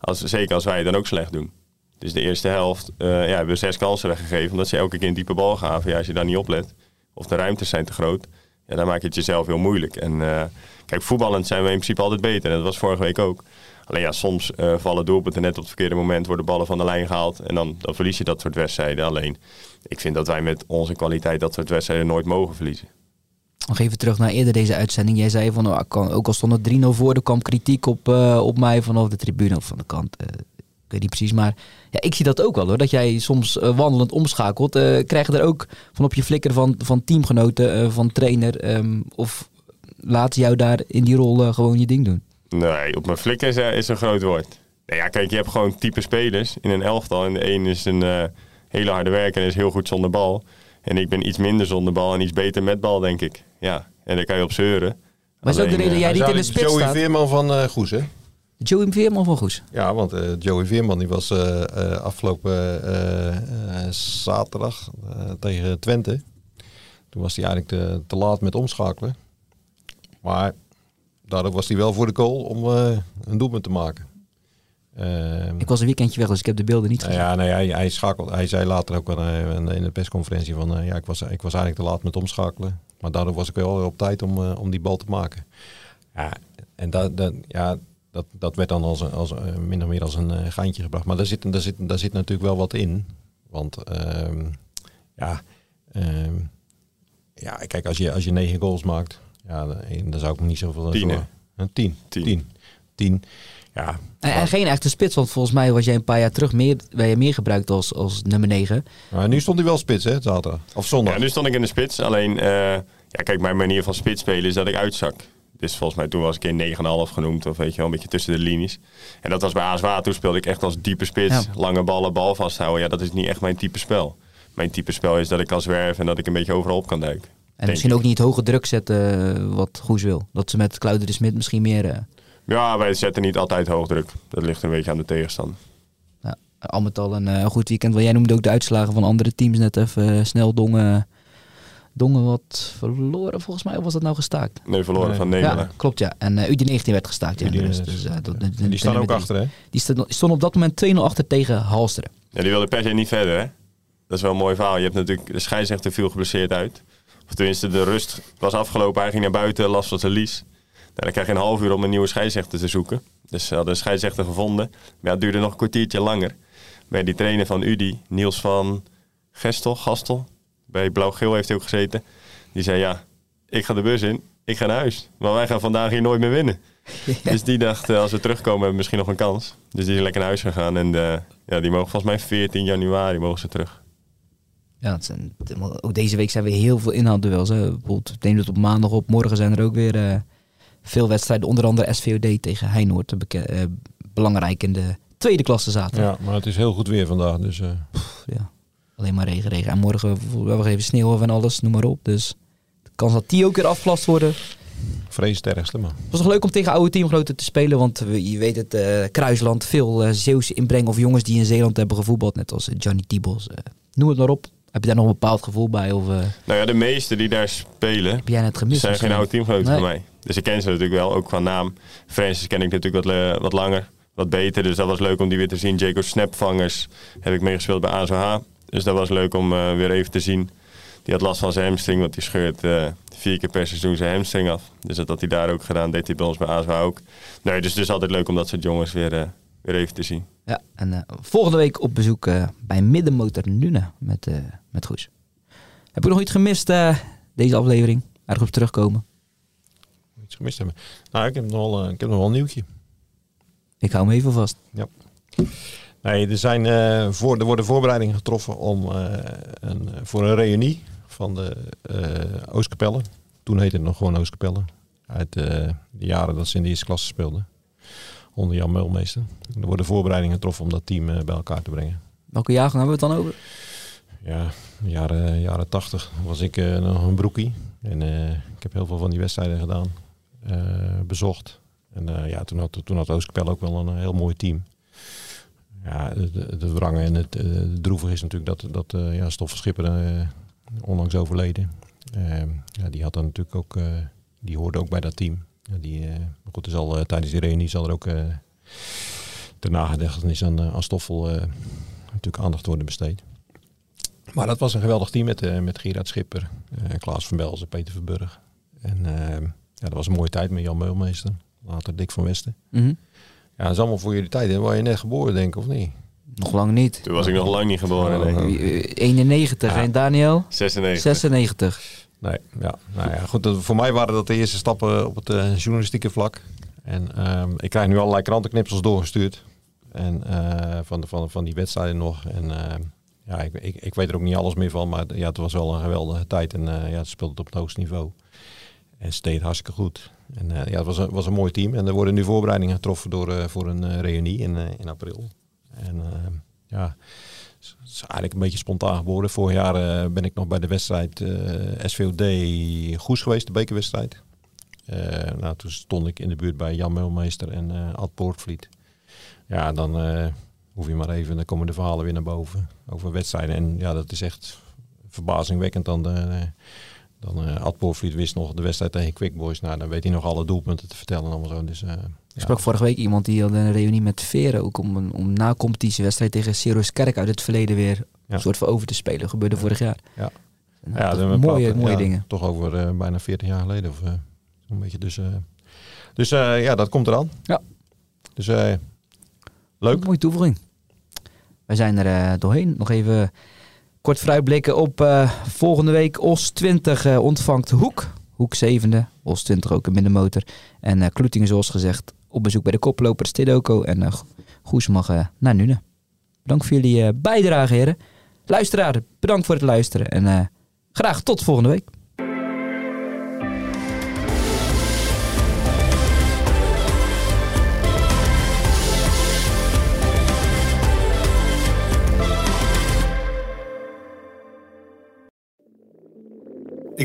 Als, zeker als wij het dan ook slecht doen. Dus de eerste helft eh, ja, hebben we zes kansen weggegeven. Omdat ze elke keer een diepe bal gaven. Ja, als je daar niet op let, of de ruimtes zijn te groot, ja, dan maak je het jezelf heel moeilijk. En eh, kijk, voetballend zijn we in principe altijd beter. En dat was vorige week ook. Alleen ja, soms eh, vallen doelpunten net op het verkeerde moment, worden ballen van de lijn gehaald. En dan, dan verlies je dat soort wedstrijden. Alleen, ik vind dat wij met onze kwaliteit dat soort wedstrijden nooit mogen verliezen. Nog even terug naar eerder deze uitzending. Jij zei van, kan- ook al stond het 3-0 voor, er kwam kritiek op, op mij vanaf de tribune of van de kant. Ik weet niet precies, maar ja, ik zie dat ook wel hoor. Dat jij soms eh, wandelend omschakelt. Eh krijg je er ook van op je flikker van, van teamgenoten, eh, van trainer? ehm, of laat jou daar in die rol gewoon je ding doen? Nee, op mijn flikker is, is een groot woord. Nee, ja, kijk, je hebt gewoon type spelers in een elftal. En de een is een eh, hele harde werker en is heel goed zonder bal. En ik ben iets minder zonder bal en iets beter met bal, denk ik. Ja, en daar kan je op zeuren. Maar is ook de Alleen, reden jij niet in de spits eigenlijk staat? Joey Veerman van eh Goes, hè? Joey Veerman van Goes. Ja, want eh, Joey Veerman die was eh, eh, afgelopen zaterdag tegen Twente. Toen was hij eigenlijk te, te laat met omschakelen. Maar daardoor was hij wel voor de goal om een doelpunt te maken. Ehm, Ik was een weekendje weg, dus ik heb de beelden niet nou gezien. ja, nee, hij, hij, schakelde, hij zei later ook wel, in de persconferentie van ja, ik was, ik was eigenlijk te laat met omschakelen. Maar daardoor was ik wel op tijd om, om die bal te maken. Ja, en dat, dat, ja, dat, dat werd dan als, een- als, eh, min of meer als een eh, geintje gebracht. Maar daar zit, daar, zit, daar zit natuurlijk wel wat in. Want ehm, ja, ehm, ja, kijk, als je, als je negen goals maakt, ja, dan, dan zou ik me niet zoveel... Tien, Een tien. Tien. Tien. Tien. Ja, En, en geen echte spits, want volgens mij was jij een paar jaar terug meer, ben je meer gebruikt als, als nummer 9. maar nu stond hij wel spits, hè, zaterdag. Of zondag. Ja, nu stond ik in de spits. Alleen, eh, ja, kijk, mijn manier van spits spelen is dat ik uitzak. Dus volgens mij toen was ik in 9,5 genoemd. Of weet je wel, een beetje tussen de linies. En dat was bij ASWA. Toen speelde ik echt als diepe spits. Ja. Lange ballen, bal vasthouden. Ja, dat is niet echt mijn type spel. Mijn type spel is dat ik kan zwerven en dat ik een beetje overal op kan duiken. En misschien ik. ook niet hoge druk zetten eh, wat Goes wil. Dat ze met Kluider de Smit misschien meer... eh, Ja, wij zetten niet altijd hoog druk. Dat ligt een beetje aan de tegenstander. ja, al met al een, eh, goed weekend. Want jij noemde ook de uitslagen van andere teams net even snel. Dongen, Dongen wat verloren volgens mij. Of was dat nou gestaakt? Nee, verloren Nee. van Nemelen. Ja, klopt ja. En eh UD19 werd gestaakt. Ja, UD19, dus, dus, eh, dat- die staan ook achter, hè? Die sto- stonden op dat moment 2-0 achter tegen Halsteren. Ja, die wilde per se niet verder, hè? Dat is wel een mooi verhaal. Je hebt natuurlijk de scheidsrechter viel geblesseerd uit. Of tenminste, de rust was afgelopen. Hij ging naar buiten, last van zijn lies. Nou, dan krijg je een half uur om een nieuwe scheidsrechter te zoeken. Dus ze hadden een scheidsrechter gevonden. Maar ja, het duurde nog een kwartiertje langer. Bij die trainer van UDI, Niels van Gestel, Gastel. Bij Blauw-Geel heeft hij ook gezeten. Die zei, ja, ik ga de bus in. Ik ga naar huis. Maar wij gaan vandaag hier nooit meer winnen. <laughs> Dus die dacht, eh, als we terugkomen, hebben we misschien nog een kans. Dus die is lekker naar huis gegaan. En eh, ja, die mogen volgens mij 14 januari mogen ze terug. Ja, het zijn, ook deze week zijn weer heel veel inhaalduels. Hè. Bijvoorbeeld, ik neem het op maandag op. Morgen zijn er ook weer eh, veel wedstrijden. Onder andere SVOD tegen Heinoord. belangrijk in de tweede klasse zaterdag. Ja, maar het is heel goed weer vandaag. Dus eh, Ja. Alleen maar regen, regen. En morgen hebben we even sneeuw en alles, noem maar op. Dus de kans dat die ook weer afgelast worden. vrees het ergste, maar... Het was nog leuk om tegen oude teamgenoten te spelen. Want je weet het, eh, Kruisland, veel eh, Zeeuwse inbreng. Of jongens die in Zeeland hebben gevoetbald. Net als Johnny eh, noem het maar op. Heb je daar nog een bepaald gevoel bij? Of eh, Nou ja, de meesten die daar spelen, heb jij net gemist? zijn geen oude teamgenoten Nee. van mij. Dus ik ken ze natuurlijk wel, ook qua naam. Francis ken ik natuurlijk wat, wat langer, wat beter. Dus dat was leuk om die weer te zien. Jacob Snapvangers heb ik meegespeeld bij ASOH. Dus dat was leuk om eh, weer even te zien. Die had last van zijn hamstring, want die scheurt eh, vier keer per seizoen zijn hamstring af. Dus dat had hij daar ook gedaan, deed hij bij ons bij ASOH ook. Nee, dus het is altijd leuk om dat soort jongens weer, eh, weer even te zien. Ja, en eh, volgende week op bezoek bij Middenmotor Nune met, eh met Goes. Heb ik nog iets gemist eh, deze aflevering? Ergens op terugkomen? iets gemist hebben. Nou, ik heb nog wel, ik heb nog wel een nieuwtje. Ik hou me even vast. Nee, er, zijn, eh, voor, er worden voorbereidingen getroffen om, eh, een, voor een reunie van de Oostkapelle. Toen heette het nog gewoon Oostkapelle. Uit de jaren dat ze in de eerste klasse speelden. Onder Jan Meulmeester. Er worden voorbereidingen getroffen om dat team bij elkaar te brengen. Welke jaargang hebben we het dan over? Ja, jaren, jaren 80 was ik nog een broekie. En ik heb heel veel van die wedstrijden gedaan. bezocht. En ja, toen had, toen had Oostkapelle ook wel een heel mooi team. Ja, het wrangen en het, eh, het droevige is natuurlijk dat, dat eh, ja, Schipper eh, onlangs overleden. Eh, ja, die had dan natuurlijk ook, die hoorde ook bij dat team. Ja, die, goed, zal, eh, tijdens die reunie zal er ook, ter nagedachtenis aan, aan Stoffel natuurlijk aandacht worden besteed. Maar dat was een geweldig team met, met Gerard Schipper, Klaas van Belzen, Peter Verburg. En ja, dat was een mooie tijd met Jan Meulmeester, later Dick van Westen. Mhm. Ja, dat is allemaal voor jullie tijd. Hè? Waar je net geboren, denk ik, of niet? Nog lang niet. Toen was ik nog lang niet geboren. Nee. Eh, 91 en Daniel? 96. 96. Nee, ja. Nou ja, goed. dat- Voor mij waren dat de eerste stappen op het eh, journalistieke vlak. En ehm, ik krijg nu allerlei krantenknipsels doorgestuurd. En eh, van, de, van, van die wedstrijden nog. En ehm, ja, ik, ik, ik weet er ook niet alles meer van. Maar ja, het was wel een geweldige tijd. En ja, het speelde het op het hoogste niveau. En ze deed hartstikke goed. En eh, ja, het was een, was een mooi team. En er worden nu voorbereidingen getroffen door, eh, voor een eh, reunie in, in april. En ja, het is eigenlijk een beetje spontaan geworden. Vorig jaar ben ik nog bij de wedstrijd SVOD Goes geweest, de bekerwedstrijd. Nou, toen stond ik in de buurt bij Jan Meulmeester en Ad Poortvliet. Ja, dan hoef je maar even, dan komen de verhalen weer naar boven over wedstrijden. En ja, dat is echt verbazingwekkend dan dan Ad Poortvliet wist nog de wedstrijd tegen Quick Boys. Nou, dan weet hij nog alle doelpunten te vertellen en allemaal zo. Dus, eh, Ik sprak vorige week iemand die had een reunie met Veren ook om, een- om na competitiewedstrijd tegen Sirius Kerk uit het verleden weer Ja. een soort van over te spelen. Gebeurde vorig jaar. Ja. Ja, dat- we mooie, mooie dingen. Toch over eh, bijna 40 jaar geleden. Of, zo'n beetje. Dus, dus ja, dat komt eraan. Ja. Dus leuk. Mooie toevoeging. Wij zijn er doorheen. Nog even kort vooruitblikken op eh, volgende week. Os 20 eh, ontvangt Hoek. Hoek zevende. Os 20 ook een middenmotor. En eh Kloetingen zoals gezegd op bezoek bij de koploper Stedoko. En eh Goes mag naar Nune. Bedankt voor jullie bijdrage heren. Luisteraar, bedankt voor het luisteren. En graag tot volgende week.